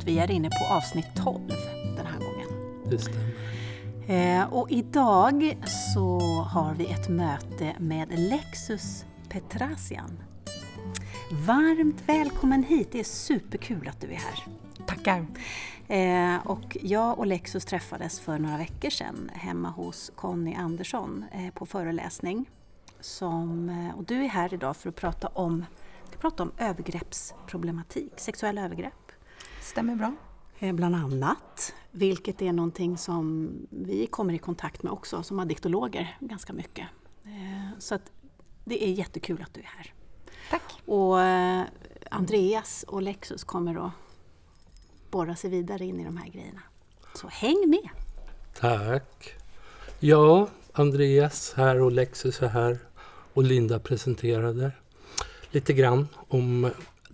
att vi är inne på avsnitt 12 den här gången. Det stämmer. Eh, och idag så har vi ett möte med Lexus Petrasian. Varmt välkommen hit, det är superkul att du är här. Tackar. Eh, och jag och Lexus träffades för några veckor sedan hemma hos Conny Andersson eh, på föreläsning. Som, och du är här idag för att prata om, prata om övergreppsproblematik, sexuella övergrepp. Stämmer bra. Eh, bland annat, vilket är någonting som vi kommer i kontakt med också som addiktologer ganska mycket. Eh, Så att det är jättekul att du är här. Tack. Och eh, Andreas och Lexus kommer att borra sig vidare in i de här grejerna. Så häng med! Tack. Ja, Andreas här och Lexus är här och Linda presenterade lite grann om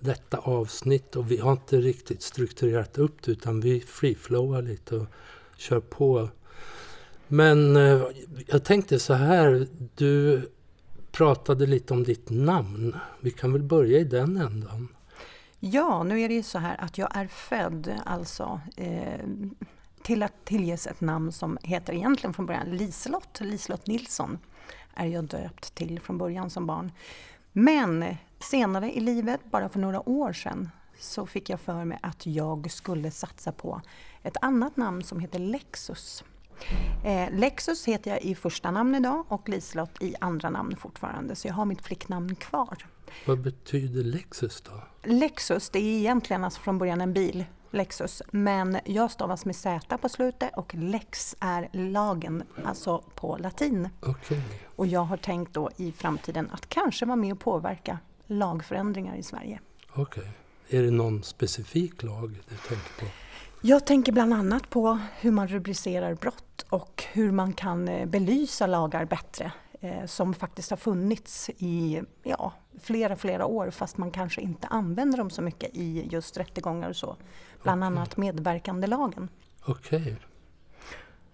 detta avsnitt och vi har inte riktigt strukturerat upp det utan vi freeflowar lite och kör på. Men eh, jag tänkte så här, du pratade lite om ditt namn. Vi kan väl börja i den ändan. Ja, nu är det ju så här att jag är född alltså eh, till att tillges ett namn som heter egentligen från början Liselott. Liselott Nilsson är jag döpt till från början som barn. Men senare i livet, bara för några år sedan, så fick jag för mig att jag skulle satsa på ett annat namn som heter Lexus. Eh, Lexus heter jag i första namn idag och Liselott i andra namn fortfarande, så jag har mitt flicknamn kvar. Vad betyder Lexus då? Lexus, det är egentligen alltså från början en bil, Lexus, men jag stavas med Z på slutet och lex är lagen, alltså på latin. Okej. Och jag har tänkt då i framtiden att kanske vara med och påverka lagförändringar i Sverige. Okej. Är det någon specifik lag du tänker på? Jag tänker bland annat på hur man rubricerar brott och hur man kan eh, belysa lagar bättre eh, som faktiskt har funnits i ja, flera, flera år fast man kanske inte använder dem så mycket i just rättegångar och så. Bland Okej. annat medverkandelagen. Okej.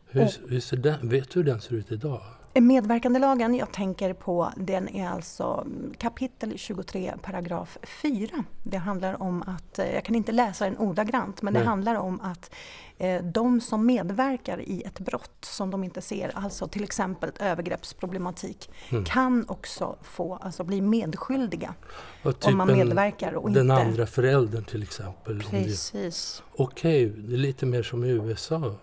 Hur, Och- hur ser den, vet du hur den ser ut idag? Medverkandelagen jag tänker på den är alltså kapitel 23 paragraf 4. Det handlar om att, eh, jag kan inte läsa den ordagrant, men Nej. det handlar om att eh, de som medverkar i ett brott som de inte ser, alltså till exempel övergreppsproblematik, Mm. kan också få, alltså bli medskyldiga Och om man typ en- medverkar och Den inte... andra föräldern till exempel. Precis. Okej, det är lite mer som i USA.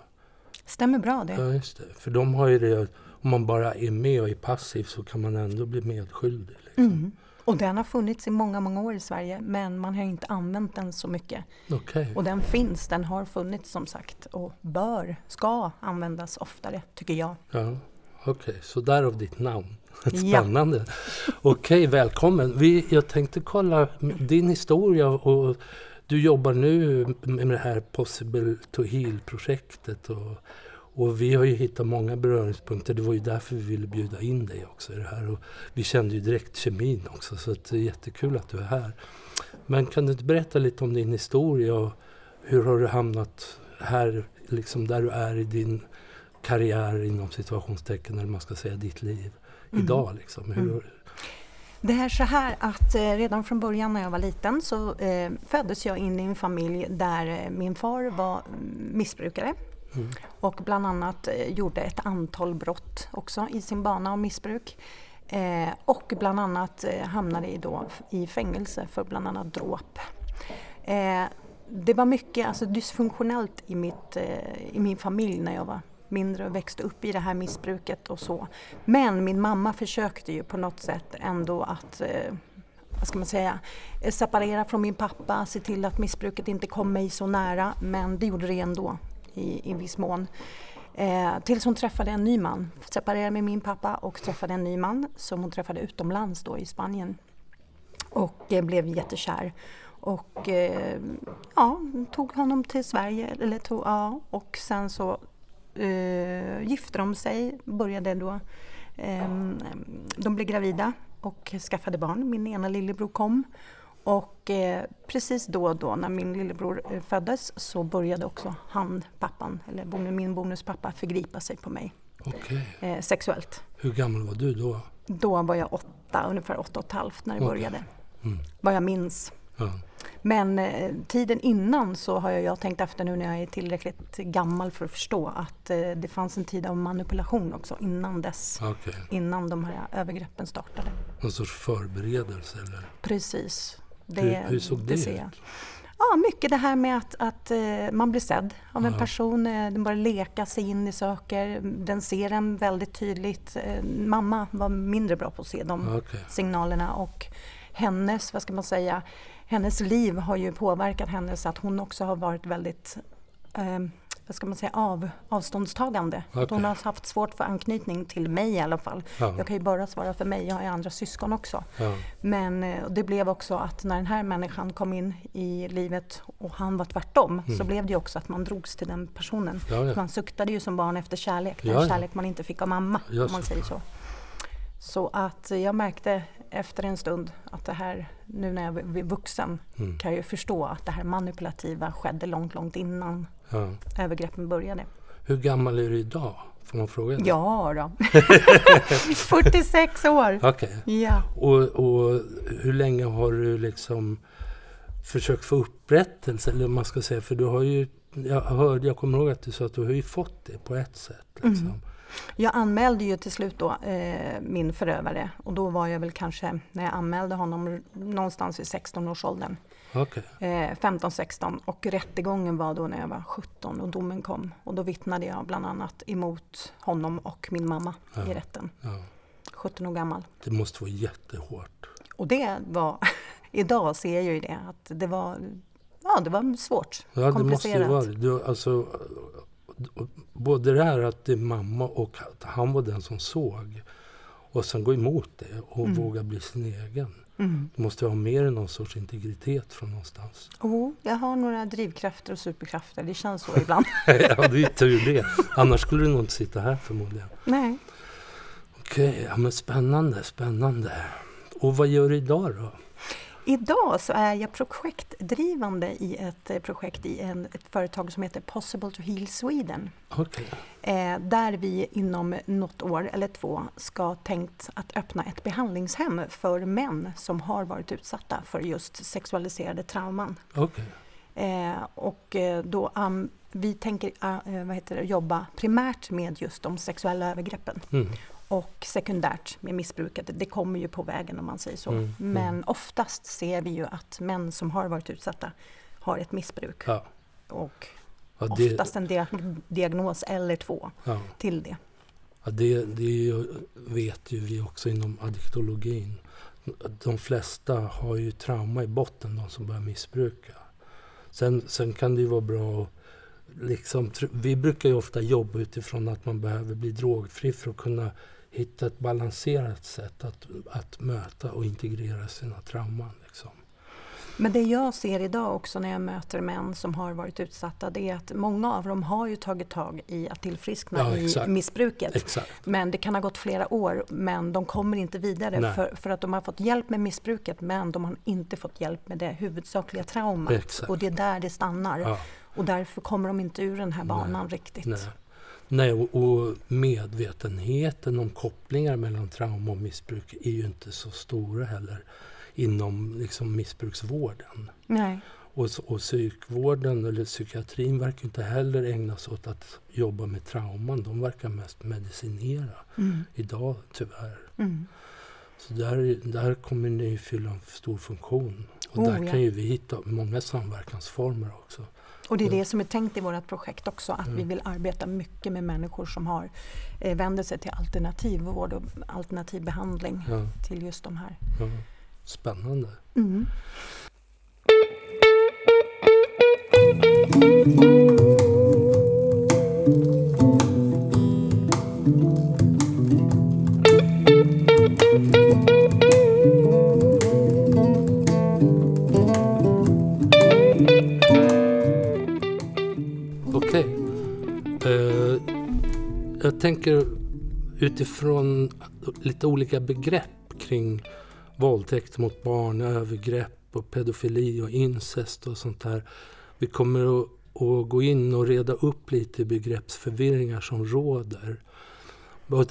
Stämmer bra det. Ja, just det. För de har ju det, om man bara är med och är passiv så kan man ändå bli medskyldig. Liksom. Mm. Och den har funnits i många, många år i Sverige, men man har inte använt den så mycket. Okej. Och den finns, den har funnits som sagt och bör, ska användas oftare tycker jag. Ja, okej. Så därav ditt namn. Ja. Spännande. Okej, välkommen. Vi, jag tänkte kolla din historia och du jobbar nu med det här Possible to Heal-projektet. Och, och vi har ju hittat många beröringspunkter. Det var ju därför vi ville bjuda in dig också i det här. Och vi kände ju direkt kemin också, så det är jättekul att du är här. Men kan du inte berätta lite om din historia och hur har du hamnat här, liksom där du är i din karriär inom situationstecken, eller man ska säga ditt liv Mm. idag liksom. Hur, Mm. Det är så här att eh, redan från början när jag var liten så eh, föddes jag in i en familj där eh, min far var mm, missbrukare Mm. och bland annat eh, gjorde ett antal brott också i sin bana av missbruk. Eh, och bland annat eh, hamnade i, då, i fängelse för bland annat dråp. Eh, det var mycket alltså, dysfunktionellt i, mitt, eh, i min familj när jag var mindre och växte upp i det här missbruket och så. Men min mamma försökte ju på något sätt ändå att eh, vad ska man säga, separera från min pappa, se till att missbruket inte kom mig så nära. Men det gjorde det ändå i, i viss mån. Eh, tills hon träffade en ny man. Separerade med min pappa och träffade en ny man som hon träffade utomlands då i Spanien. Och eh, blev jättekär. Och eh, ja, tog honom till Sverige. Eller tog, ja, och sen så eh, gifte de sig, började då. Eh, de blev gravida och skaffade barn. Min ena lillebror kom. Och eh, precis då och då när min lillebror eh, föddes så började också han, pappan, eller bonus, min bonuspappa, förgripa sig på mig Okej. eh, sexuellt. Hur gammal var du då? Då var jag åt, åtta, ungefär åtta och ett halvt när det Okej. började. Mm. Vad jag minns. Ja. Men eh, tiden innan så har jag, jag tänkt efter nu när jag är tillräckligt gammal för att förstå att eh, det fanns en tid av manipulation också innan dess. Okej. Innan de här övergreppen startade. Någon sorts förberedelse eller? Precis. Det, hur, hur såg det, ser ut? Ja, mycket det här med att, att eh, man blir sedd av en Ja. person. eh, Den börjar leka sig in i saker. Den ser en väldigt tydligt. Eh, Mamma var mindre bra på att se de Okej. signalerna och hennes, vad ska man säga, hennes liv har ju påverkat henne så att hon också har varit väldigt eh, vad ska man säga, av, avståndstagande. Att Hon har haft svårt för anknytning till mig i alla fall. Ja. Jag kan ju bara svara för mig, jag har ju andra syskon också. Ja. Men eh, det blev också att när den här människan kom in i livet och han var tvärtom så blev det ju också att man drogs till den personen. Mm. Ja. Man suktade ju som barn efter kärlek, den kärlek man inte fick av mamma om man säger så. Så att jag märkte efter en stund att det här, nu när jag är vuxen, Mm. kan jag ju förstå att det här manipulativa skedde långt, långt innan Ja. övergreppen började. Hur gammal är du idag? Får man fråga det? Ja då. 46 år! Okej. Ja. Och, och hur länge har du liksom försökt få upprättelse? Eller man ska säga, för du har ju... Jag, hörde, jag kommer ihåg att du sa att du har ju fått det på ett sätt. Liksom. Mm. Jag anmälde ju till slut då eh, min förövare och då var jag väl kanske, när jag anmälde honom, någonstans i 16-årsåldern. Okej. Eh, 15-16 och rättegången var då när jag var 17 och domen kom. Och då vittnade jag bland annat emot honom och min mamma i Ja. rätten. Ja. 17 år gammal. Det måste vara jättehårt. Och det var, idag ser jag ju det, att det var, ja, det var svårt. Ja, det måste ju vara det. Alltså, både det här att det är mamma och att han var den som såg. Och sen gå emot det och Mm. våga bli sin egen. Mm. Du måste ha mer än någon sorts integritet från någonstans. Oh, jag har några drivkrafter och superkrafter, det känns så ibland. ja, det är tur det. Annars skulle du nog inte sitta här förmodligen. Nej. Okej, ja, men spännande, spännande. Och vad gör du idag då? Idag så är jag projektdrivande i ett eh, projekt i en, ett företag som heter Possible to Heal Sweden. Okej, Eh, där vi inom något år eller två ska tänkt att öppna ett behandlingshem för män som har varit utsatta för just sexualiserade trauman. okej. Eh, och eh, då, um, vi tänker uh, vad heter det, jobba primärt med just de sexuella övergreppen Mm. Och sekundärt med missbruket. Det kommer ju på vägen om man säger så. Mm, mm. Men oftast ser vi ju att män som har varit utsatta har ett missbruk Ja, och ja, det, oftast en dia- diagnos eller två ja, till det. ja, det, det vet ju vi också inom addiktologin. De flesta har ju trauma i botten, de som börjar missbruka. Sen, sen kan det ju vara bra att liksom, vi brukar ju ofta jobba utifrån att man behöver bli drogfri för att kunna hitta ett balanserat sätt att, att möta och integrera sina trauman. Liksom. Men det jag ser idag också när jag möter män som har varit utsatta det är att många av dem har ju tagit tag i att tillfriskna Ja, i exakt. missbruket. Exakt. Men det kan ha gått flera år men de kommer inte vidare Nej. för, för att de har fått hjälp med missbruket men de har inte fått hjälp med det huvudsakliga traumat. Exakt. Och det är där det stannar. Ja. Och därför kommer de inte ur den här banan riktigt. Nej, Nej och, och medvetenheten om kopplingar mellan trauma och missbruk är ju inte så stora heller inom liksom, missbruksvården. Nej. Och, och psykvården eller psykiatrin verkar inte heller ägna sig åt att jobba med trauman. De verkar mest medicinera Mm. idag tyvärr. Mm. Så där, där kommer ni fylla en stor funktion. Och Oh, där ja. kan ju vi hitta många samverkansformer också. Och det är Ja. det som är tänkt i vårt projekt också, att vi Mm. vill arbeta mycket med människor som har, eh, vänder sig till alternativ vård och alternativ behandling Ja, till just de här. ja. Spännande. Mm. Okej. Utifrån lite olika begrepp kring våldtäkt mot barn, övergrepp och pedofili och incest och sånt där. Vi kommer att, att gå in och reda upp lite begreppsförvirringar som råder.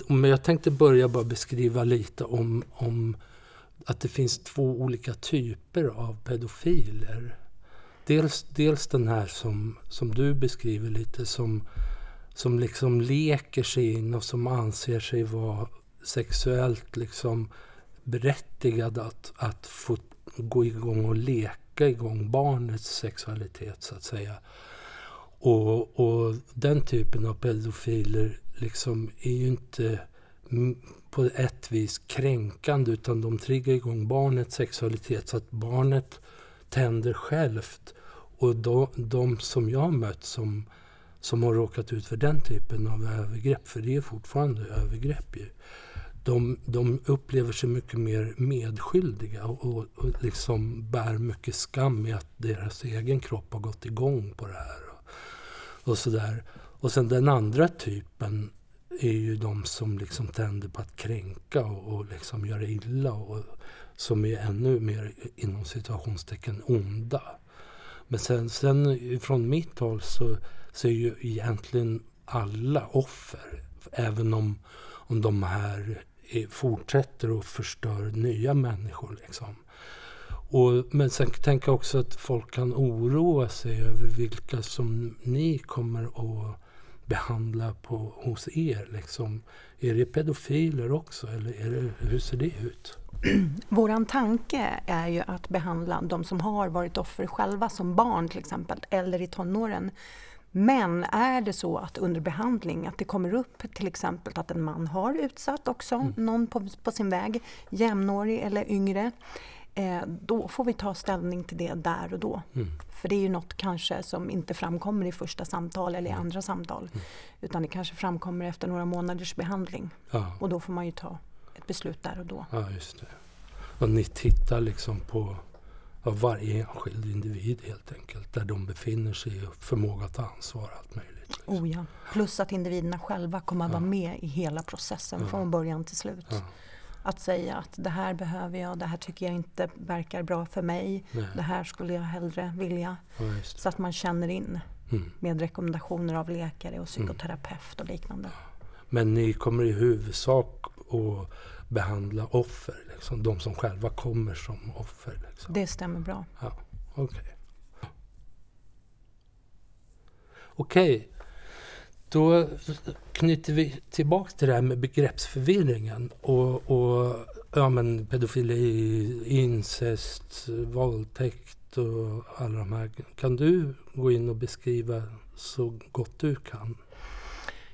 Men jag tänkte börja bara beskriva lite om, om att det finns två olika typer av pedofiler. Dels, dels den här som, som du beskriver lite som, som liksom leker sig in och som anser sig vara sexuellt liksom berättigad att, att få gå igång och leka igång barnets sexualitet så att säga. Och, och den typen av pedofiler liksom är ju inte på ett vis kränkande utan de triggar igång barnets sexualitet så att barnet tänder självt. Och de, de som jag har mött som, som har råkat ut för den typen av övergrepp, för det är fortfarande övergrepp ju. De, de upplever sig mycket mer medskyldiga och, och, och liksom bär mycket skam i att deras egen kropp har gått igång på det här. Och, och sådär. Och sen den andra typen är ju de som liksom tänder på att kränka och, och liksom göra illa och som är ännu mer inom situationstecken onda. Men sen, sen från mitt håll så, så är ju egentligen alla offer. Även om, om de här fortsätter och förstör nya människor. Liksom. Och, men sen tänker jag också att folk kan oroa sig över vilka som ni kommer att behandla på, hos er? Liksom? Är det pedofiler också eller är det, hur ser det ut? Våran tanke är ju att behandla de som har varit offer själva som barn till exempel eller i tonåren. Men är det så att under behandling att det kommer upp till exempel att en man har utsatt också mm. någon på, på sin väg, jämnårig eller yngre, eh, då får vi ta ställning till det där och då. Mm. För det är ju något kanske som inte framkommer i första samtal eller i mm. andra samtal. Mm. Utan det kanske framkommer efter några månaders behandling. Ja. Och då får man ju ta beslut där och då. Ja, just det. Och ni tittar liksom på varje enskild individ helt enkelt. Där de befinner sig och förmåga att ta ansvar allt möjligt. Liksom. Oh ja. Plus att individerna själva kommer att vara med i hela processen ja. från början till slut. Ja att säga att det här behöver jag, det här tycker jag inte verkar bra för mig. Nej. Det här skulle jag hellre vilja. Ja, så att man känner in mm. med rekommendationer av läkare och mm. psykoterapeut och liknande. Men ni kommer i huvudsak att behandla offer, liksom, de som själva kommer som offer? Liksom. Det stämmer bra. Ja, Okej. Okay. Okej. Okay. Då knyter vi tillbaka till det här med begreppsförvirringen och, och ja, men pedofili, incest, våldtäkt och alla de här. Kan du gå in och beskriva så gott du kan?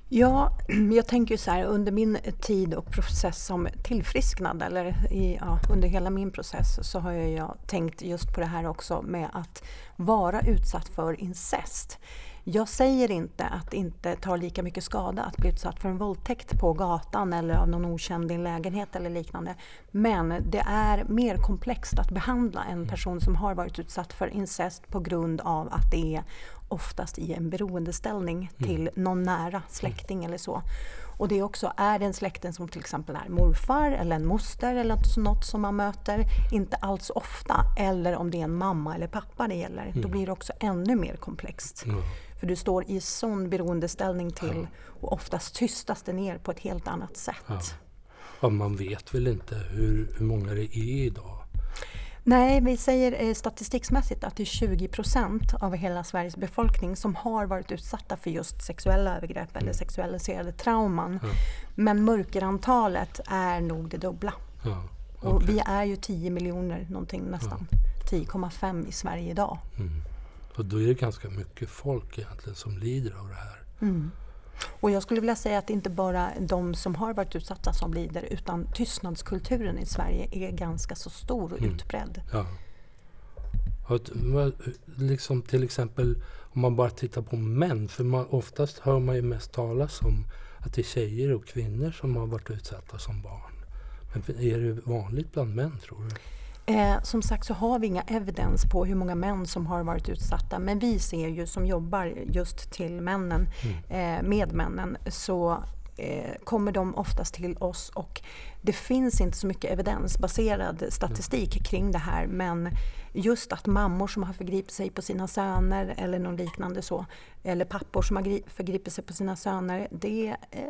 Ja, jag tänker så här under min tid och process som tillfrisknad eller i, ja, under hela min process så har jag tänkt just på det här också med att vara utsatt för incest. Jag säger inte att det inte tar lika mycket skada att bli utsatt för en våldtäkt på gatan eller av någon okänd i en lägenhet eller liknande. Men det är mer komplext att behandla en person som har varit utsatt för incest på grund av att det är oftast i en beroendeställning mm. till någon nära släkting eller så. Och det är också, är det en släkting som till exempel är morfar eller en moster eller något som man möter, inte alls ofta, eller om det är en mamma eller pappa det gäller, mm. då blir det också ännu mer komplext. Mm. För du står i sån beroendeställning till och oftast tystas det ner på ett helt annat sätt. Ja man vet väl inte hur, hur många det är idag? Nej, vi säger eh, statistiksmässigt att det är 20 procent av hela Sveriges befolkning som har varit utsatta för just sexuella övergrepp mm. eller sexualiserade trauman. Ja. Men mörkerantalet är nog det dubbla. Ja, okay. Och vi är ju 10 miljoner någonting nästan. Ja. 10,5 i Sverige idag. Mm. Och då är det ganska mycket folk egentligen som lider av det här. Mm. Och jag skulle vilja säga att det inte bara de som har varit utsatta som lider utan tystnadskulturen i Sverige är ganska så stor och mm. utbredd. Ja. Liksom till exempel om man bara tittar på män, för man, oftast hör man ju mest talas om att det är tjejer och kvinnor som har varit utsatta som barn. Men är det vanligt bland män tror du? Eh, som sagt så har vi inga evidens på hur många män som har varit utsatta men vi ser ju som jobbar just till männen, mm. eh, med männen, så eh, kommer de oftast till oss och det finns inte så mycket evidensbaserad statistik kring det här men just att mammor som har förgripit sig på sina söner eller något liknande så, eller pappor som har förgripit sig på sina söner, det eh,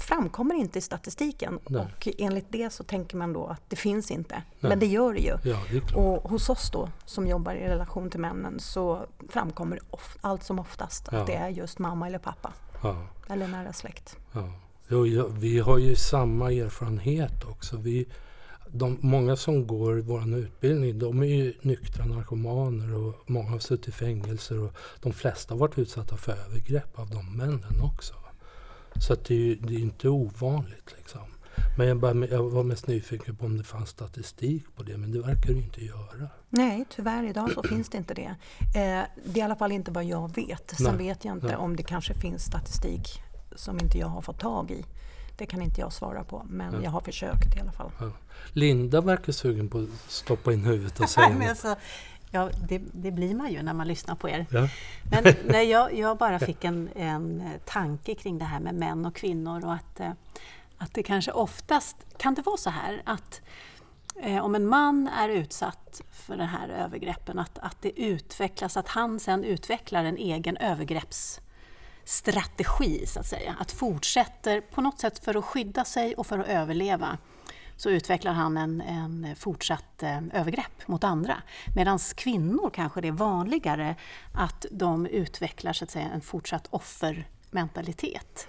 framkommer inte i statistiken. Nej. Och enligt det så tänker man då att det finns inte. Nej. Men det gör det ju. Ja, det och hos oss då, som jobbar i relation till männen, så framkommer allt som oftast ja. att det är just mamma eller pappa. Ja. Eller nära släkt. Ja. Jo, vi har ju samma erfarenhet också. Vi, de, många som går vår utbildning de är ju nyktra narkomaner och många har suttit i fängelser och de flesta har varit utsatta för övergrepp av de männen också. Så att det är ju det är inte ovanligt. Liksom. Men jag, bara, jag, var mest nyfiken på om det fanns statistik på det, men det verkar det inte göra. Nej, tyvärr idag så finns det inte det. Eh, det är i alla fall inte vad jag vet. Sen nej, vet jag inte nej. om det kanske finns statistik som inte jag har fått tag i. Det kan inte jag svara på, men ja. jag har försökt i alla fall. Ja. Linda verkar sugen på att stoppa in huvudet och säga något. Alltså, ja, det, det, blir man ju när man lyssnar på er. Ja. Men nej, jag, jag bara fick en, en tanke kring det här med män och kvinnor och att, eh, att det kanske oftast kan det vara så här att eh, om en man är utsatt för den här övergreppen, att, att det utvecklas, att han sen utvecklar en egen övergrepps strategi, så att säga. Att fortsätter på något sätt för att skydda sig och för att överleva så utvecklar han en, en fortsatt eh, övergrepp mot andra. Medan kvinnor kanske det är vanligare att de utvecklar så att säga, en fortsatt offermentalitet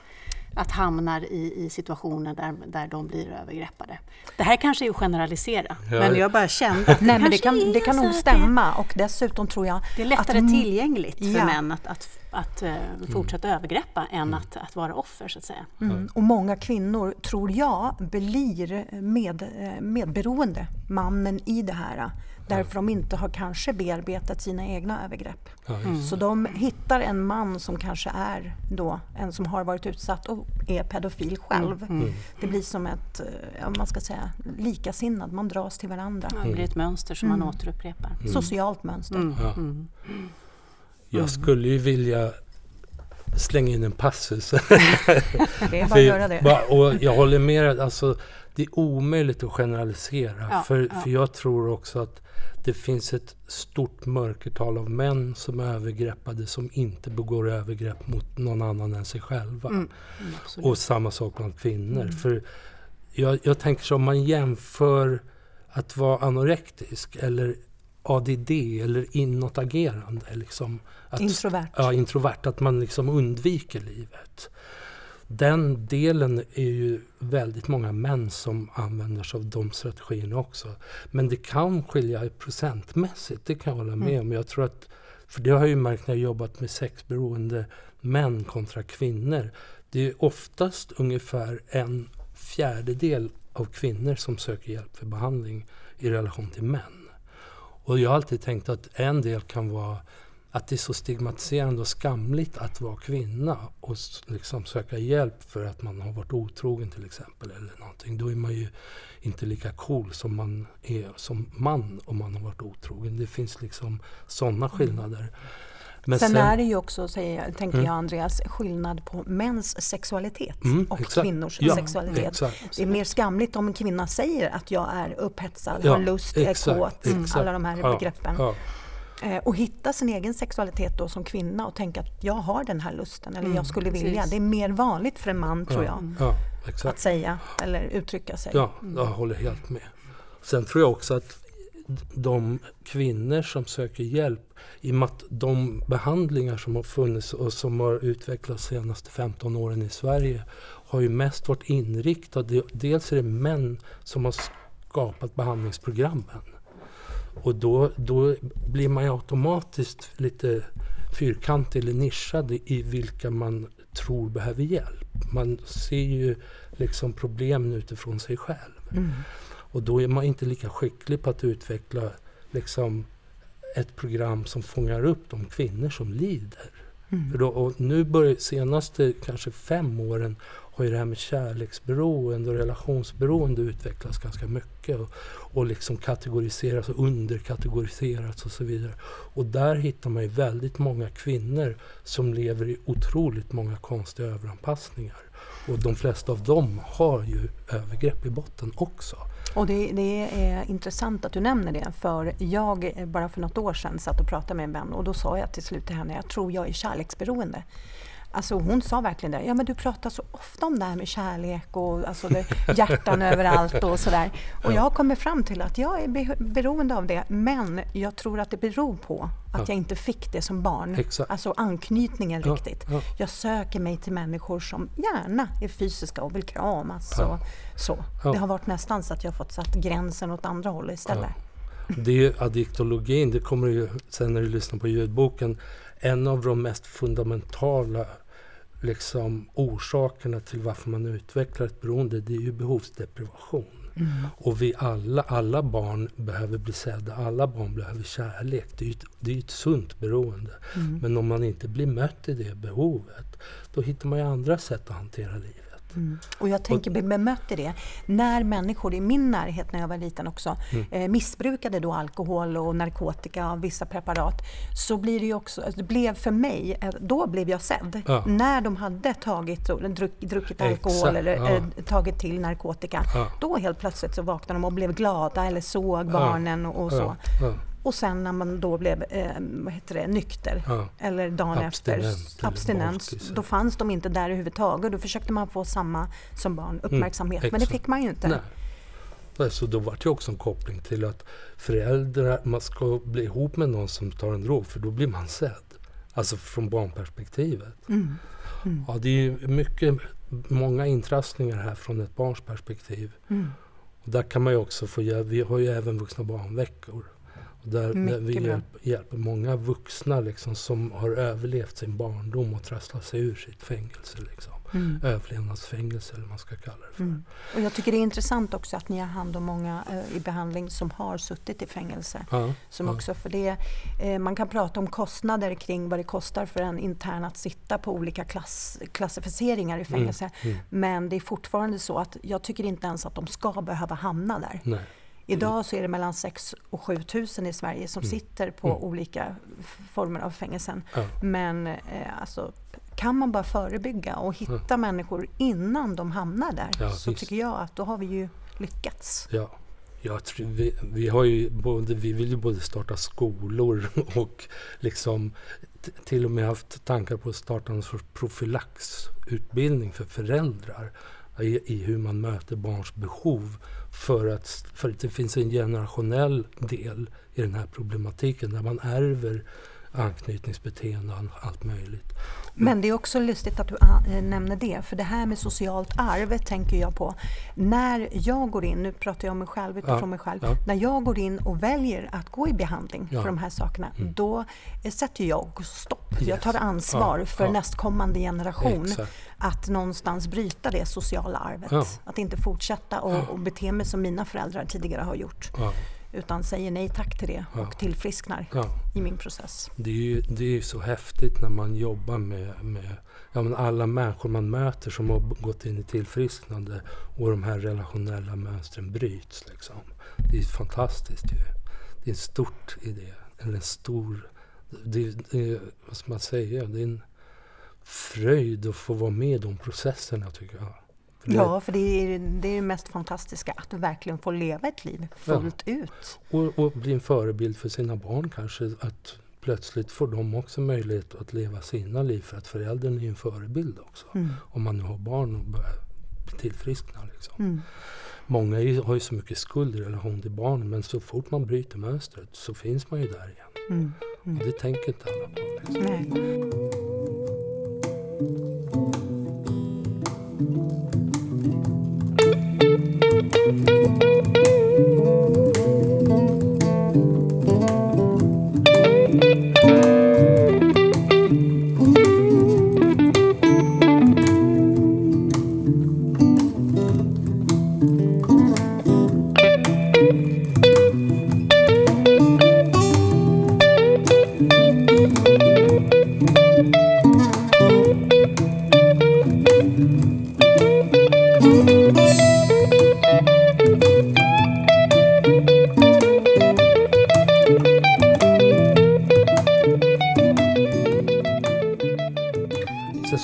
att hamna i, i situationer där, där de blir övergreppade. Det här kanske är att generalisera, ja. men jag bara kände att det Nej, men det kan, det kan nog stämma och dessutom tror jag Det är lättare att, tillgängligt för ja. män att, att, att uh, fortsätta mm. övergreppa än mm. att, att vara offer, så att säga. Mm. Och många kvinnor, tror jag, blir med, eh, medberoende mannen i det här därför de inte har kanske bearbetat sina egna övergrepp. Mm. Så de hittar en man som kanske är då en som har varit utsatt och är pedofil själv. Mm. mm. Det blir som ett, ja, man ska säga, likasinnad, man dras till varandra. Ja, det blir ett mönster som man mm. återupprepar. Mm. Socialt mönster. Ja. Jag skulle ju vilja slänga in en passus. det är bara att göra det. Och jag håller med, alltså, det är omöjligt att generalisera. Ja, för, ja. för jag tror också att det finns ett stort mörkertal av män som är övergreppade som inte begår övergrepp mot någon annan än sig själva. Mm, mm, och samma sak bland kvinnor. Mm. För jag, jag tänker så om man jämför att vara anorektisk eller ADD eller inåtagerande. Liksom, att, introvert. Ja, introvert. Att man liksom undviker livet den delen är ju väldigt många män som använder sig av de strategierna också. Men det kan skilja procentmässigt, det kan jag hålla med mm. om. Jag tror att, för det har jag ju märkt när jag jobbat med sexberoende män kontra kvinnor. Det är oftast ungefär en fjärdedel av kvinnor som söker hjälp för behandling i relation till män. Och jag har alltid tänkt att en del kan vara att det är så stigmatiserande och skamligt att vara kvinna och liksom söka hjälp för att man har varit otrogen till exempel. eller någonting. Då är man ju inte lika cool som man är som man om man har varit otrogen. Det finns liksom sådana mm. skillnader. Men sen, sen är det ju också, säger, tänker mm. jag Andreas, skillnad på mäns sexualitet mm, och exakt. kvinnors ja, sexualitet. Exakt. Det är mer skamligt om en kvinna säger att jag är upphetsad, ja, har lust, exakt, är kåt, alla de här ja, begreppen. Eh, och hitta sin egen sexualitet då som kvinna och tänka att jag har den här lusten eller mm, jag skulle vilja. Precis. Det är mer vanligt för en man tror jag. Ja, att säga eller uttrycka sig. Ja, jag håller helt med. Sen tror jag också att de kvinnor som söker hjälp, i och med att de behandlingar som har funnits och som har utvecklats de senaste 15 åren i Sverige har ju mest varit inriktade, dels är det män som har skapat behandlingsprogrammen. Och då, då blir man ju automatiskt lite fyrkantig eller nischad i vilka man tror behöver hjälp. Man ser ju liksom problemen utifrån sig själv. Mm. Och då är man inte lika skicklig på att utveckla liksom ett program som fångar upp de kvinnor som lider. Mm. Då, och nu börjar senaste kanske fem åren har ju det här med kärleksberoende och relationsberoende utvecklats ganska mycket. Och, och liksom kategoriserats och underkategoriserats och så vidare. Och där hittar man ju väldigt många kvinnor som lever i otroligt många konstiga överanpassningar. Och de flesta av dem har ju övergrepp i botten också. Och det, det, är intressant att du nämner det, för jag eh, bara för något år sedan satt och pratade med en vän och då sa jag till slut till henne, jag tror jag är kärleksberoende. Alltså hon sa verkligen det. Ja, men du pratar så ofta om det här med kärlek och alltså det, hjärtan överallt och sådär. Och jag har kommit fram till att jag är beroende av det, men jag tror att det beror på att ja. jag inte fick det som barn. Exakt. Alltså anknytningen ja, riktigt. Ja. Jag söker mig till människor som gärna är fysiska och vill kramas. Och så. Det har varit nästan så att jag fått satt gränsen åt andra hållet istället. Det är ju addiktologin, det kommer ju sen när du lyssnar på ljudboken, en av de mest fundamentala liksom, orsakerna till varför man utvecklar ett beroende, det är ju behovsdeprivation. Mm. Och vi alla, alla barn behöver bli sedda, alla barn behöver kärlek. Det är ju ett, det är ett sunt beroende. Mm. Men om man inte blir mött i det behovet, då hittar man ju andra sätt att hantera livet. Mm. Och jag tänker i det. När människor i min närhet när jag var liten också mm. eh, missbrukade då alkohol och narkotika och vissa preparat så blir det också, det blev för mig, eh, då blev jag sedd. Ja. När de hade tagit, druck, druckit alkohol Exakt. eller ja. eh, tagit till narkotika. Ja. Då helt plötsligt så vaknade de och blev glada eller såg barnen och, och så. Och sen när man då blev eh, vad heter det, nykter, ja. eller dagen abstinent, efter, abstinens, då fanns de inte där överhuvudtaget. Då försökte man få samma som barn, mm, uppmärksamhet. Mm, men det fick man ju inte. Nej. Så då var det också en koppling till att föräldrar, man ska bli ihop med någon som tar en drog, för då blir man sedd. Alltså från barnperspektivet. Mm. Mm. Ja, det är mycket, många intrassningar här från ett barns perspektiv. Mm. Och där kan man ju också få, vi har ju även vuxna barnveckor. Där, där vi hjälper, hjälper, många vuxna liksom, som har överlevt sin barndom och trasslat sig ur sitt fängelse. Liksom. Mm. Överlevnadsfängelse eller vad man ska kalla det för. Mm. Och jag tycker det är intressant också att ni har hand om många eh, i behandling som har suttit i fängelse. Ja, som ja. Också för det, eh, man kan prata om kostnader kring vad det kostar för en intern att sitta på olika klass, klassificeringar i mm, fängelse. Mm. Men det är fortfarande så att jag tycker inte ens att de ska behöva hamna där. Nej. Idag så är det mellan 6 och 7 tusen i Sverige som mm. sitter på mm. olika former av fängelsen. Ja. Men eh, alltså, kan man bara förebygga och hitta ja. människor innan de hamnar där ja, så visst. tycker jag att då har vi ju lyckats. Ja. Jag tror, vi, vi, har ju både, vi vill ju både starta skolor och liksom till och med haft tankar på att starta en sorts profylaxutbildning för föräldrar i, i hur man möter barns behov för att, för att det finns en generationell del i den här problematiken där man ärver anknytningsbeteenden och allt möjligt. Men det är också lustigt att du äh, nämner det, för det här med socialt arv tänker jag på. När jag går in, nu pratar jag om mig själv utifrån ja, mig själv, ja. när jag går in och väljer att gå i behandling ja. för de här sakerna, mm. då sätter jag stopp. Yes. Jag tar ansvar för nästkommande generation Exakt. att någonstans bryta det sociala arvet. Att inte fortsätta och, och bete mig som mina föräldrar tidigare har gjort utan säger nej tack till det ja. och tillfrisknar ja. i min process. Det är ju det är så häftigt när man jobbar med, med ja, men alla människor man möter som har gått in i tillfrisknande och de här relationella mönstren bryts. Liksom. Det är fantastiskt ju. Det är en stort idé, eller en stor... Det, det, vad ska man säga? Det är en fröjd att få vara med i de processerna tycker jag. För ja, för det är det är mest fantastiska, att verkligen får leva ett liv fullt ja. ut. Och, och bli en förebild för sina barn kanske. Att plötsligt får de också möjlighet att leva sina liv för att föräldern är en förebild också. Mm. Om man nu har barn och börjar tillfriskna. Liksom. Mm. Många har ju så mycket skuld i relation till barnen men så fort man bryter mönstret så finns man ju där igen. Mm. mm. Och det tänker inte alla på. Liksom.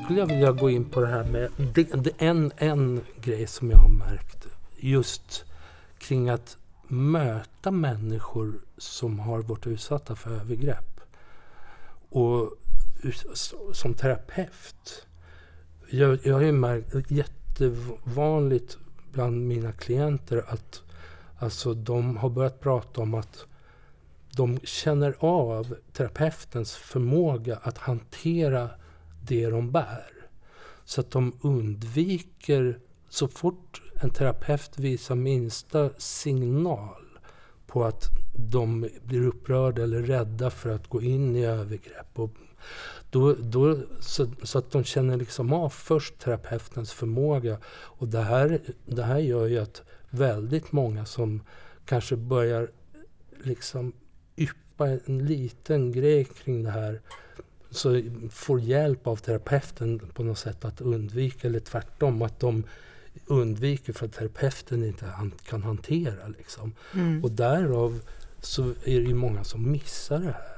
Skulle jag vilja gå in på det här med det, det, en, en grej som jag har märkt just kring att möta människor som har varit utsatta för övergrepp. Och som terapeut. Jag, jag har ju märkt jättevanligt bland mina klienter att alltså, de har börjat prata om att de känner av terapeutens förmåga att hantera det de bär. Så att de undviker, så fort en terapeut visar minsta signal på att de blir upprörda eller rädda för att gå in i övergrepp. Och då, då, så, så, att de känner liksom av först terapeutens förmåga. Och det här, det här gör ju att väldigt många som kanske börjar liksom yppa en liten grej kring det här så får hjälp av terapeuten på något sätt att undvika, eller tvärtom, att de undviker för att terapeuten inte kan hantera. Liksom. Mm. Och därav så är det ju många som missar det här.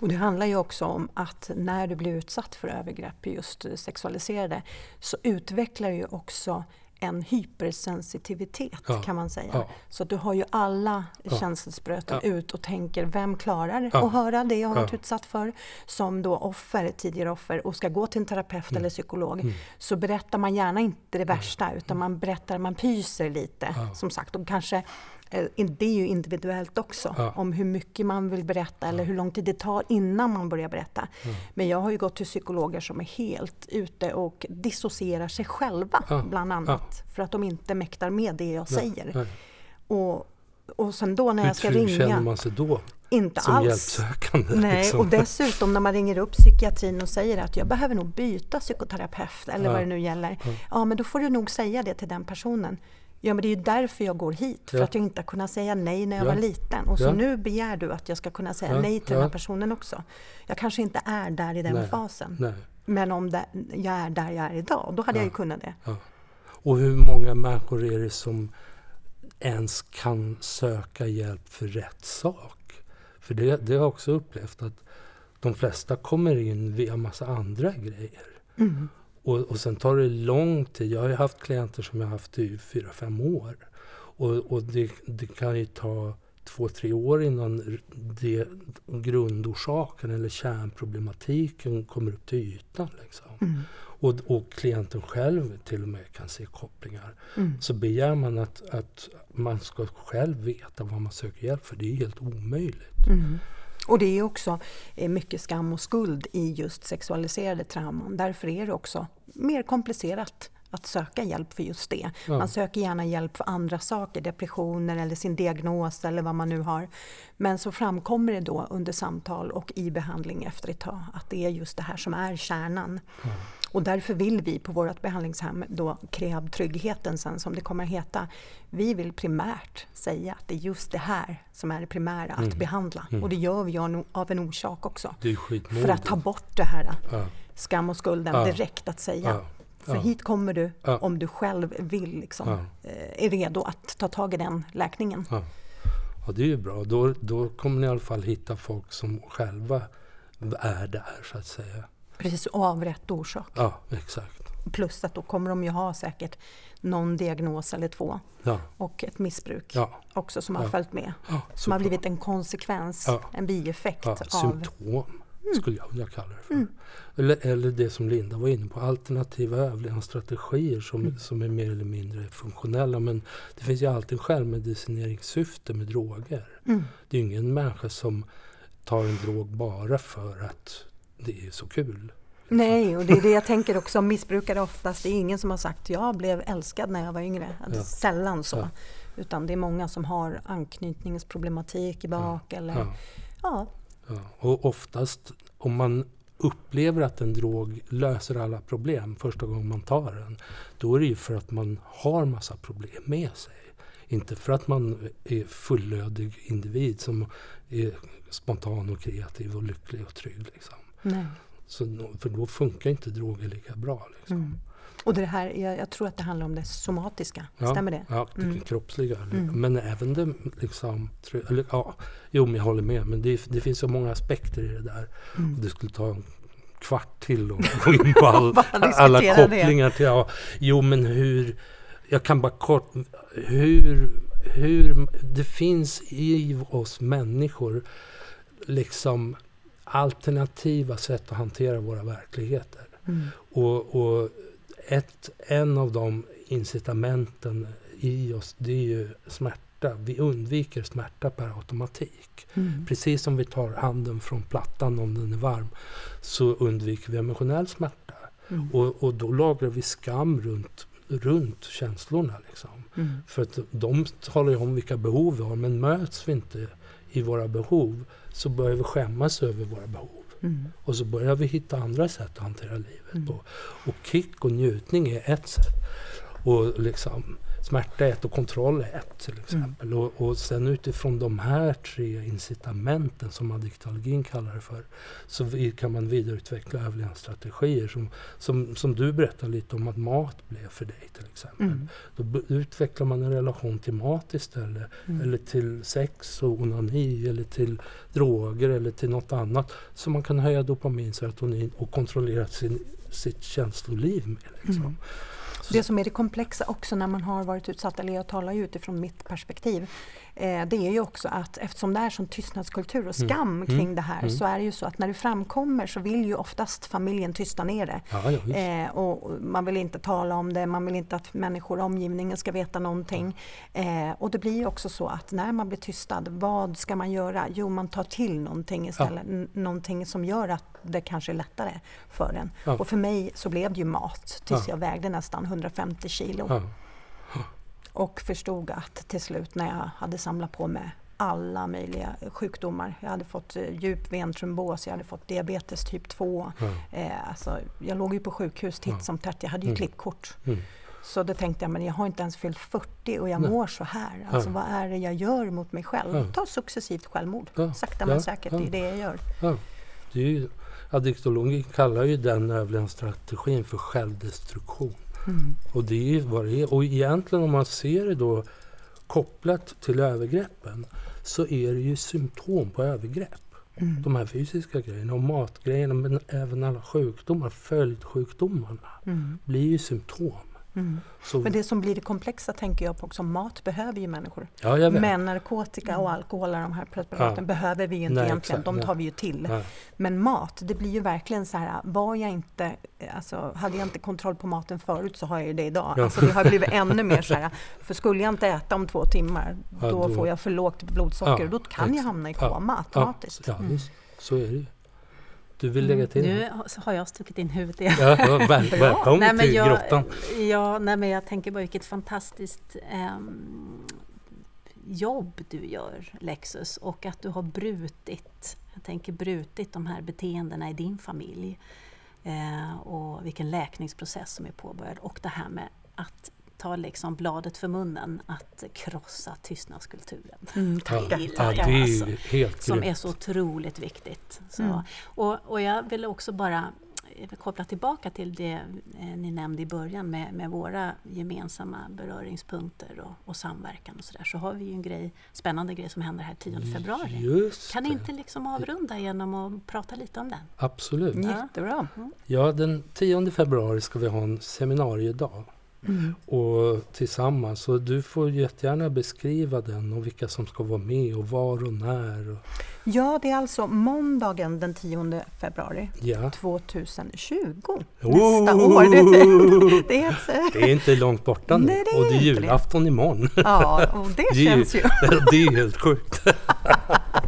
Och det handlar ju också om att när du blir utsatt för övergrepp, just sexualiserade, så utvecklar ju också en hypersensitivitet ja, kan man säga. Ja. Så du har ju alla ja. känselspröten ut och tänker, vem klarar att höra det jag har varit utsatt för? Som då offer, tidigare offer, och ska gå till en terapeut mm. eller psykolog, mm. så berättar man gärna inte det värsta, utan man berättar, man pyser lite, som sagt, och kanske det är ju individuellt också, ja. om hur mycket man vill berätta eller hur lång tid det tar innan man börjar berätta. Mm. Men jag har ju gått till psykologer som är helt ute och dissocierar sig själva, ja. bland annat, för att de inte mäktar med det jag säger. Nej. Och, och sen då när jag ska ringa... Hur känner man sig då? Inte som alls. hjälpsökande? Nej, liksom. och dessutom när man ringer upp psykiatrin och säger att jag behöver nog byta psykoterapeut eller ja. vad det nu gäller. Ja. ja, men då får du nog säga det till den personen. Ja, men det är ju därför jag går hit, för ja. att jag inte har kunnat säga nej när jag ja. var liten. Och så ja. nu begär du att jag ska kunna säga nej till den här personen också. Jag kanske inte är där i den nej. fasen. Nej. Men om det, jag är där jag är idag, då hade jag ju kunnat det. Och hur många människor är det som ens kan söka hjälp för rätt sak? För det, det har jag också upplevt att de flesta kommer in via massa andra grejer. Mm. Och, och sen tar det lång tid. Jag har ju haft klienter som jag har haft i fyra, fem år. Och, och det, det, kan ju ta två, tre år innan det, grundorsaken eller kärnproblematiken kommer upp till ytan. Liksom. Mm. Och, och, klienten själv till och med kan se kopplingar. Mm. Så begär man att, att man ska själv veta vad man söker hjälp för. Det är helt omöjligt. Mm. Och det är också eh, mycket skam och skuld i just sexualiserade trauman. Därför är det också mer komplicerat att söka hjälp för just det. Ja. Man söker gärna hjälp för andra saker, depressioner eller sin diagnos eller vad man nu har. Men så framkommer det då under samtal och i behandling efter ett tag att det är just det här som är kärnan. Ja. Och därför vill vi på vårt behandlingshem, då Kreab-tryggheten sen som det kommer att heta, vi vill primärt säga att det är just det här som är det primära att mm. behandla. Mm. Och det gör vi av en orsak också. För att ta bort det här ja. skam och skulden ja. direkt att säga. Ja. För hit kommer du om du själv vill, liksom, eh, är redo att ta tag i den läkningen. Ja, det är ju bra. Då, då kommer ni i alla fall hitta folk som själva är där, så att säga. Precis, av rätt orsak. Ja, exakt. Plus att då kommer de ju ha säkert någon diagnos eller två. Ja. Och ett missbruk ja. också som har följt med. som har blivit en konsekvens, en bieffekt. av... Symptom mm. skulle jag vilja kalla det för. Mm. Eller, eller det som Linda var inne på, alternativa överlevnadsstrategier som, mm. som är mer eller mindre funktionella. Men det finns ju alltid en självmedicineringssyfte med droger. Mm. Det är ingen människa som tar en drog bara för att det är så kul. Nej, och det är det jag tänker också missbrukare oftast. Det är ingen som har sagt jag blev älskad när jag var yngre. Ja. Sällan så. Ja. Utan det är många som har anknytningsproblematik i bak. Ja. Eller, ja. ja. Och oftast om man upplever att en drog löser alla problem första gången man tar den. Då är det ju för att man har massa problem med sig. Inte för att man är fullödig individ som är spontan och kreativ och lycklig och trygg. Liksom. Nej. Så, för då funkar inte droger lika bra. Liksom. Mm. Och det här, jag, jag, tror att det handlar om det somatiska, ja, stämmer det? Ja, det mm. kroppsliga. Mm. Men även det liksom... Eller, ja, jo, men jag håller med. Men det, det finns så många aspekter i det där. Mm. Och det skulle ta en kvart till och gå in på all, alla kopplingar till... Ja, jo, men hur... Jag kan bara kort... Hur, hur... Det finns i oss människor liksom alternativa sätt att hantera våra verkligheter. Mm. Och, och ett, en av de incitamenten i oss, det är ju smärta. Vi undviker smärta per automatik. Mm. Precis som vi tar handen från plattan om den är varm, så undviker vi emotionell smärta. Mm. Och, och då lagrar vi skam runt, runt känslorna. Liksom. Mm. För att de talar ju om vilka behov vi har, men möts vi inte i våra behov så börjar vi skämmas över våra behov. Mm. Och så börjar vi hitta andra sätt att hantera livet mm. på. Och kick och njutning är ett sätt. Och liksom, smärta är ett och kontroll är ett till exempel. Mm. Och, och sen utifrån de här tre incitamenten som addiktologin kallar det för så kan man vidareutveckla överlevnadsstrategier som, som, som du berättar lite om att mat blev för dig till exempel. Mm. Då utvecklar man en relation till mat istället mm. eller till sex och onani eller till droger eller till något annat så man kan höja dopamin, serotonin och kontrollera sin, sitt känsloliv med. Liksom. Det som är det komplexa också när man har varit utsatt, eller jag talar ju utifrån mitt perspektiv, eh, det är ju också att eftersom det är sån tystnadskultur och mm. skam mm. kring det här mm. så är det ju så att när det framkommer så vill ju oftast familjen tysta ner det. Ja, ja, eh, och man vill inte tala om det, man vill inte att människor i omgivningen ska veta någonting. Eh, och det blir ju också så att när man blir tystad, vad ska man göra? Jo, man tar till någonting istället, ja. någonting som gör att det kanske är lättare för en. Ja. Och för mig så blev det ju mat tills jag vägde nästan 150 kilo. Och förstod att till slut när jag hade samlat på mig alla möjliga sjukdomar. Jag hade fått eh, djup ventrombos, jag hade fått diabetes typ 2. Mm. Eh, alltså, jag låg ju på sjukhus titt som tätt, jag hade ju mm. klippkort. Mm. Så då tänkte jag, men jag har inte ens fyllt 40 och jag Nej. mår så här. Alltså ja. vad är det jag gör mot mig själv? Ja. Ta successivt självmord. Ja. Sakta men säkert, det är det jag gör. Det är ju, kallar ju den överlevnadsstrategin för självdestruktion. Mm. Och det är vad det är. Och egentligen om man ser det då kopplat till övergreppen så är det ju symptom på övergrepp. Mm. De här fysiska grejerna och matgrejerna men även alla sjukdomar, följdsjukdomarna, mm. blir ju symptom. Mm. Men det som blir det komplexa tänker jag på också, mat behöver ju människor. Ja, Men narkotika och alkohol, de här preparaten, ja. behöver vi ju inte Nej, egentligen, exakt, de tar vi ju till. Nej. Men mat, det blir ju verkligen så här, var jag inte, alltså, hade jag inte kontroll på maten förut så har jag ju det idag. Ja. Alltså, det har blivit ännu mer så här, för skulle jag inte äta om två timmar, då, då får jag för lågt blodsocker och då kan exakt. jag hamna i koma automatiskt. Ja, mm. så är det ju. Du vill lägga till? Mm, nu har jag stuckit in huvudet igen. Ja, väl, välkommen nej, till jag, grottan. Ja, nej, men jag tänker bara vilket fantastiskt um, jobb du gör, Lexus, och att du har brutit, jag tänker brutit de här beteendena i din familj. Eh, och vilken läkningsprocess som är påbörjad. Och det här med att ta liksom bladet för munnen att krossa tystnadskulturen. Mm, ja, det är alltså, helt Som är så otroligt viktigt. Så, mm. och, och jag vill också bara eh, koppla tillbaka till det eh, ni nämnde i början med, med våra gemensamma beröringspunkter och, och samverkan och sådär. Så har vi ju en grej, spännande grej som händer här 10 februari. Just kan ni inte liksom avrunda genom att prata lite om den? Absolut. Jättebra. Mm. Ja, den 10 februari ska vi ha en seminariedag Mm. Och tillsammans. Så du får jättegärna beskriva den och vilka som ska vara med och var och när. Ja, det är alltså måndagen den 10 februari ja. 2020. Oh! Nästa år. Det, det, är, det är inte långt borta nu. Nej, det och det är julafton det. imorgon. Ja, och det, det känns ju... det är helt sjukt.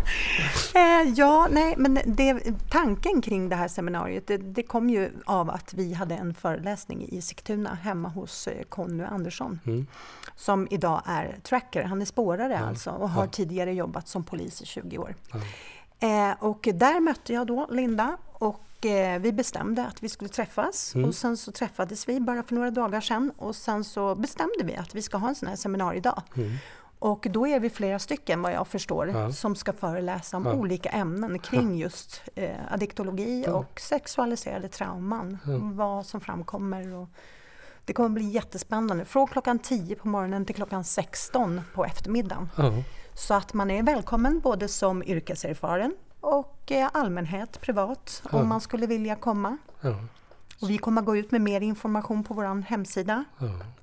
Eh, ja, nej, men det, tanken kring det här seminariet det, det, kom ju av att vi hade en föreläsning i Sigtuna hemma hos eh, Conny Andersson. Mm. Som idag är tracker, han är spårare ja. alltså och har ja. tidigare jobbat som polis i 20 år. Ja. Eh, och där mötte jag då Linda och eh, vi bestämde att vi skulle träffas mm. och sen så träffades vi bara för några dagar sedan och sen så bestämde vi att vi ska ha en sån här seminariedag. Och då är vi flera stycken vad jag förstår ja. som ska föreläsa om ja. olika ämnen kring just eh, addiktologi ja. och sexualiserade trauman. Vad som framkommer. Och det kommer bli jättespännande. Från klockan 10 på morgonen till klockan 16 på eftermiddagen. Så att man är välkommen både som yrkeserfaren och eh, allmänhet, privat, om man skulle vilja komma. Och vi kommer gå ut med mer information på vår hemsida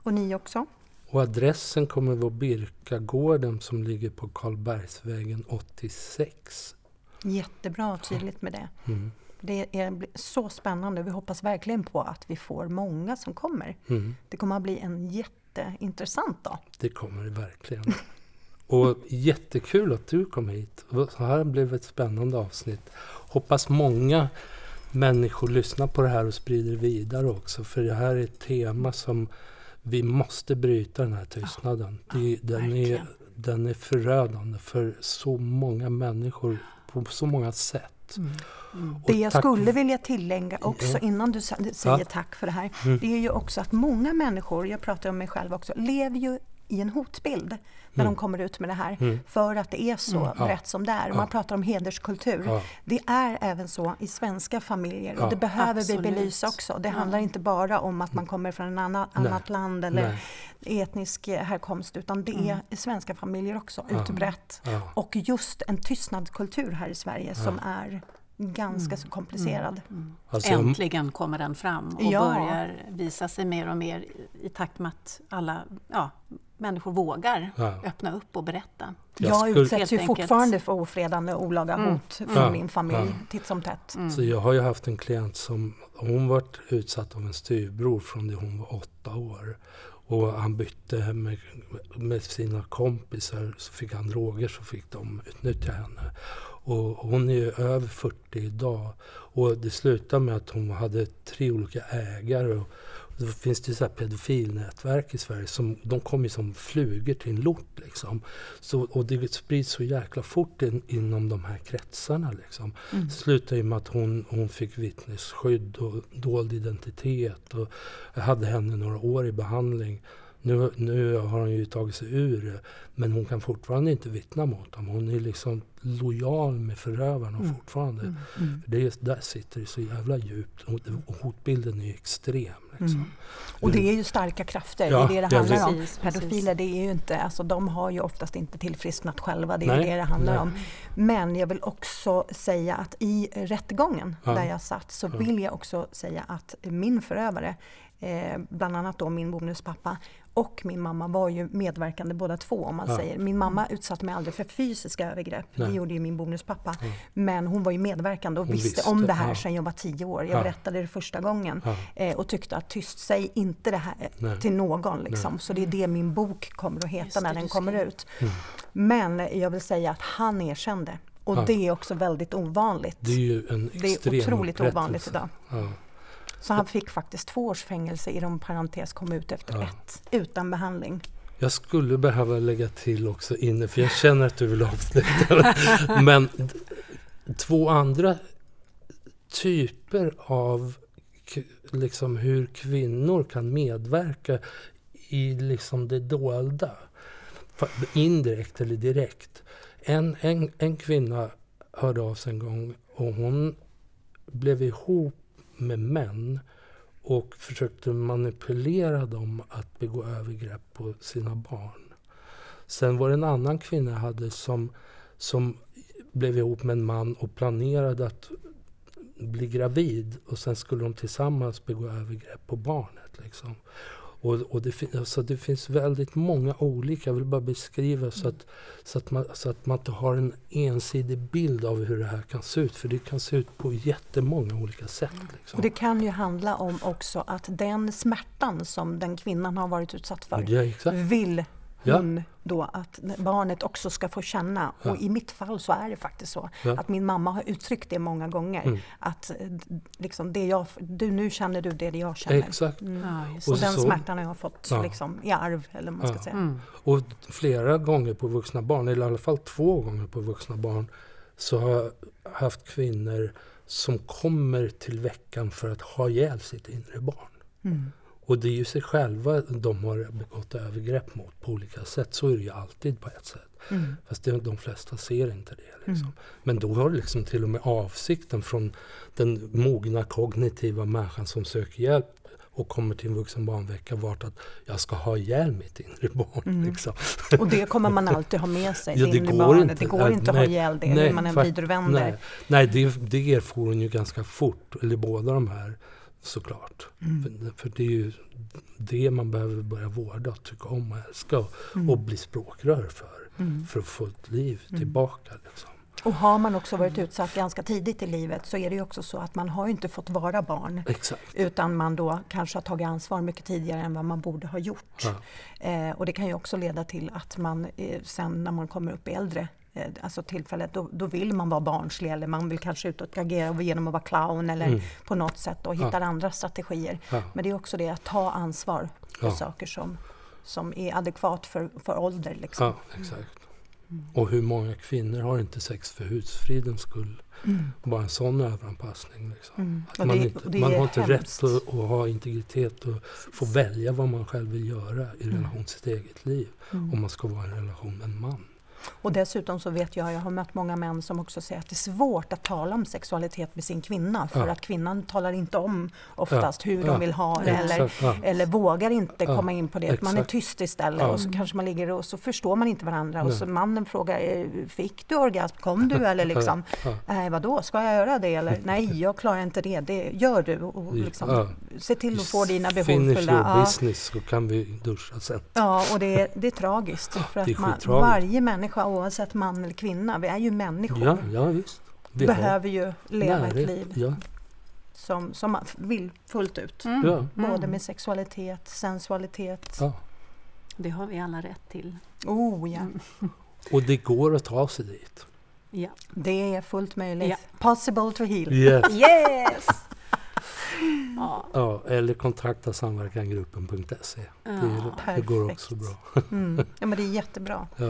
och ni också. Och adressen kommer vara Birkagården som ligger på Karlbergsvägen 86. Jättebra och tydligt med det. Mm. Det är så spännande. Vi hoppas verkligen på att vi får många som kommer. Mm. Det kommer att bli en jätteintressant dag. Det kommer det verkligen. Och jättekul att du kom hit. Så här blev ett spännande avsnitt. Hoppas många människor lyssnar på det här och sprider vidare också. För det här är ett tema som vi måste bryta den här tystnaden. Det, den, är, den är förödande för så många människor på så många sätt. Och Det jag tack- skulle vilja tillägga också Ja. innan du säger Ja. tack för det här. Mm. Det är ju också att många människor, jag pratar om mig själv också, lever ju i en hotbild när Mm. de kommer ut med det här. Mm. För att det är så Mm. Brett som det är. Ja. Man pratar om hederskultur. Ja, Det är även så i svenska familjer och det behöver Absolut. vi belysa också. Det Ja. handlar inte bara om att man kommer från ett annat, Nej. annat land eller nej, etnisk eh, härkomst utan det är i svenska familjer också Ja. utbrett. ja, Och just en tystnadskultur här i Sverige som är ganska så komplicerad. Alltså, jag- Äntligen kommer den fram och Ja. börjar visa sig mer och mer i takt med att alla ja, människor vågar Ja. öppna upp och berätta. Jag Jag, skulle- utsätts ju enkelt. fortfarande för ofredande och olaga Mm. hot från Ja. min familj Ja. titt som tätt. Så jag har ju haft en klient som, hon varit utsatt av en styvbror från det hon var åtta år. Och han bytte med, med sina kompisar, så fick han droger så fick de utnyttja henne. Och hon är ju över 40 idag. Och det slutade med att hon hade tre olika ägare. Och då finns det ju så här pedofilnätverk i Sverige. Som, de kommer ju som flugor till en lort. Liksom. Så, och det sprids så jäkla fort in, inom de här kretsarna. Liksom. Mm. Det slutade ju med att hon, hon fick vittnesskydd och dold identitet. Och jag hade henne några år i behandling. Nu, nu har hon ju tagit sig ur det. Men hon kan fortfarande inte vittna mot dem. Hon är liksom lojal med förövarna Mm. fortfarande. Mm. För det är, där sitter det så jävla djupt. Och, hotbilden är ju extrem. Liksom. Mm. Och det är ju starka krafter, Ja, det är det det handlar om. precis, precis. Pedofiler, det är ju inte, alltså de har ju oftast inte tillfrisknat själva, det är Nej, det det handlar nej. om. Men jag vill också säga att i rättegången Ja. där jag satt så Ja. vill jag också säga att min förövare, eh, bland annat då min bonuspappa och min mamma var ju medverkande båda två om man Ja. säger. Min mamma utsatte mig aldrig för fysiska övergrepp, Nej. det gjorde ju min bonuspappa. Ja. Men hon var ju medverkande och Hon visste, visste, om det här ja. sedan jag var tio år. Jag Ja. berättade det första gången Ja. eh, och tyckte att tyst, säg inte det här Nej. till någon. Liksom. Nej. Så det är det min bok kommer att heta Just det, när den kommer skrev. ut. Mm. Men jag vill säga att han erkände. Och Ja. det är också väldigt ovanligt. Det är ju en Det är extrem otroligt ovanligt idag. Så han fick faktiskt två års fängelse inom parentes, kom ut efter Ja. ett, utan behandling. Jag skulle behöva lägga till också inne, för jag känner att du vill avsluta. Men två andra typer av liksom hur kvinnor kan medverka i liksom det dolda. Indirekt eller direkt. En, en, en kvinna hörde av sig en gång och hon blev ihop med män och försökte manipulera dem att begå övergrepp på sina barn. Sen var det en annan kvinna jag hade som, som blev ihop med en man och planerade att bli gravid och sen skulle de tillsammans begå övergrepp på barnet. Liksom. Och, och det, fin- alltså det finns väldigt många olika, jag vill bara beskriva så att, så, att man, så att man inte har en ensidig bild av hur det här kan se ut. För det kan se ut på jättemånga olika sätt. Liksom. Och det kan ju handla om också att den smärtan som den kvinnan har varit utsatt för Ja, exakt. Vill Ja. hon då att barnet också ska få känna. Ja. Och i mitt fall så är det faktiskt så Ja. att min mamma har uttryckt det många gånger. Mm. Att eh, liksom det jag, du, nu känner du det jag känner. Exakt. Mm. Och det. den så- smärtan har jag fått Ja. liksom, i arv, eller man ska säga. Mm. Och flera gånger på vuxna barn, eller i alla fall två gånger på vuxna barn, så har jag haft kvinnor som kommer till veckan för att ha ihjäl sitt inre barn. Och det är ju sig själva de har begått övergrepp mot på olika sätt. Så är det ju alltid på ett sätt. Mm. Fast det, de flesta ser inte det. Liksom. Mm. Men då har liksom till och med avsikten från den mogna kognitiva människan som söker hjälp och kommer till en vuxen barnvecka varit att jag ska ha ihjäl mitt inre barn. Mm. Liksom. Och det kommer man alltid ha med sig, Ja, det inre går barnet. inte. Det går Nej, inte att ha ihjäl det nej, hur man än vrider och vänder. Nej, nej det, det erfor hon ju ganska fort, eller båda de här såklart. Mm. För, för det är ju det man behöver börja vårda, tycka om och älska och, Mm. och bli språkrör för. Mm. För att få ett liv Mm. tillbaka. Liksom. Och har man också varit utsatt ganska tidigt i livet så är det ju också så att man har inte fått vara barn. Exakt. Utan man då kanske har tagit ansvar mycket tidigare än vad man borde ha gjort. Ja. Eh, och det kan ju också leda till att man eh, sen när man kommer upp i äldre Alltså tillfället, då, då vill man vara barnslig eller man vill kanske ut och agera genom att vara clown eller Mm. på något sätt och hittar andra strategier. Ja. Men det är också det att ta ansvar för Ja. saker som, som är adekvat för, för ålder. Liksom. ja, exakt. Och hur många kvinnor har inte sex för husfridens skull? Mm. Bara en sån överanpassning. Liksom. Mm. Att man det- inte, man har inte hemskt. rätt att, att ha integritet och få välja vad man själv vill göra i Mm. relation till sitt eget liv. Mm. Om man ska vara i en relation med en man. Och dessutom så vet jag, jag har mött många män som också säger att det är svårt att tala om sexualitet med sin kvinna för Ja. att kvinnan talar inte om oftast hur Ja. de vill ha det eller, Exakt, ja. eller vågar inte Ja, komma in på det. Man är exakt. tyst istället Ja. och så kanske man ligger och så förstår man inte varandra och så mannen frågar eh, Fick du orgasm? Kom du? Eller liksom Ja. Nej, vadå, ska jag göra det? Eller nej, jag klarar inte det. Det gör du. Och liksom, Ja. Se till att få dina behov Finish fyllda. your Ja. business så kan vi duscha sen. Ja, och det är, det är tragiskt. För att man, varje människa, oavsett man eller kvinna, vi är ju människor. Ja, ja visst. Vi behöver ju leva ett närhet. liv Ja, som, som man vill fullt ut. Mm. ja, Både Mm. med sexualitet, sensualitet. ja. Det har vi alla rätt till. Oh ja, Mm. Och det går att ta sig dit. Ja. det är fullt möjligt. Ja. Possible to heal. Yes. Yes! Ja. Ja, eller kontakta samverkangruppen.se. Det, är- det går också bra. Mm. Ja, men det är jättebra. Ja.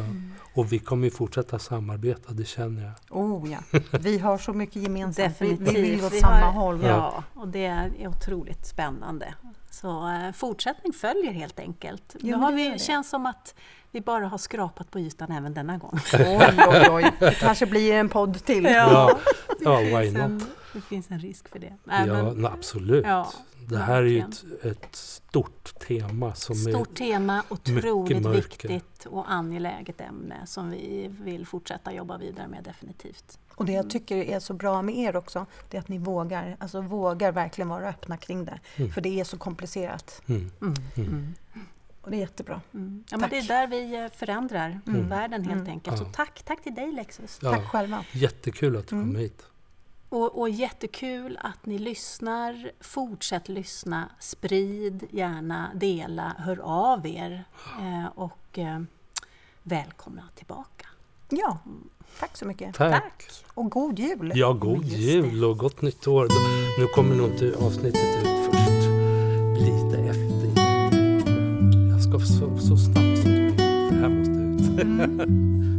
Och vi kommer ju fortsätta samarbeta, det känner jag. Oh ja, vi har så mycket gemensamt. Definitivt. vi vill åt Vi samma har- håll. Ja, och det är otroligt spännande. Så eh, fortsättning följer helt enkelt. Jo, nu har det vi, det. känns som att vi bara har skrapat på ytan även denna gång. Oj, oj, oj. Det kanske blir en podd till. Ja, ja det, why not? Det finns en risk för det. Nej, Ja, men, absolut. Ja, det här är ju ett, ett stort tema som Stort tema, otroligt viktigt och angeläget ämne som vi vill fortsätta jobba vidare med definitivt. Och det jag tycker är så bra med er också, det är att ni vågar, alltså vågar verkligen vara öppna kring det. Mm. För det är så komplicerat. är... Mm. Mm. Mm. Mm. Och det är jättebra. Mm. Ja, men Tack. det är där vi eh, förändrar Mm. världen helt Mm. enkelt. Så tack, tack till dig Lexus. Ja, Tack själva. jättekul att du kom Mm. hit. Och, och jättekul att ni lyssnar. Fortsätt lyssna. Sprid gärna, dela, hör av er. Eh, och eh, välkomna tillbaka. Ja, tack så mycket. Tack! Och god jul! Ja, god jul och gott nytt år. Nu kommer nog inte avsnittet ut först lite efter. Jag ska så, så snabbt som möjligt, för det här måste ut. Mm.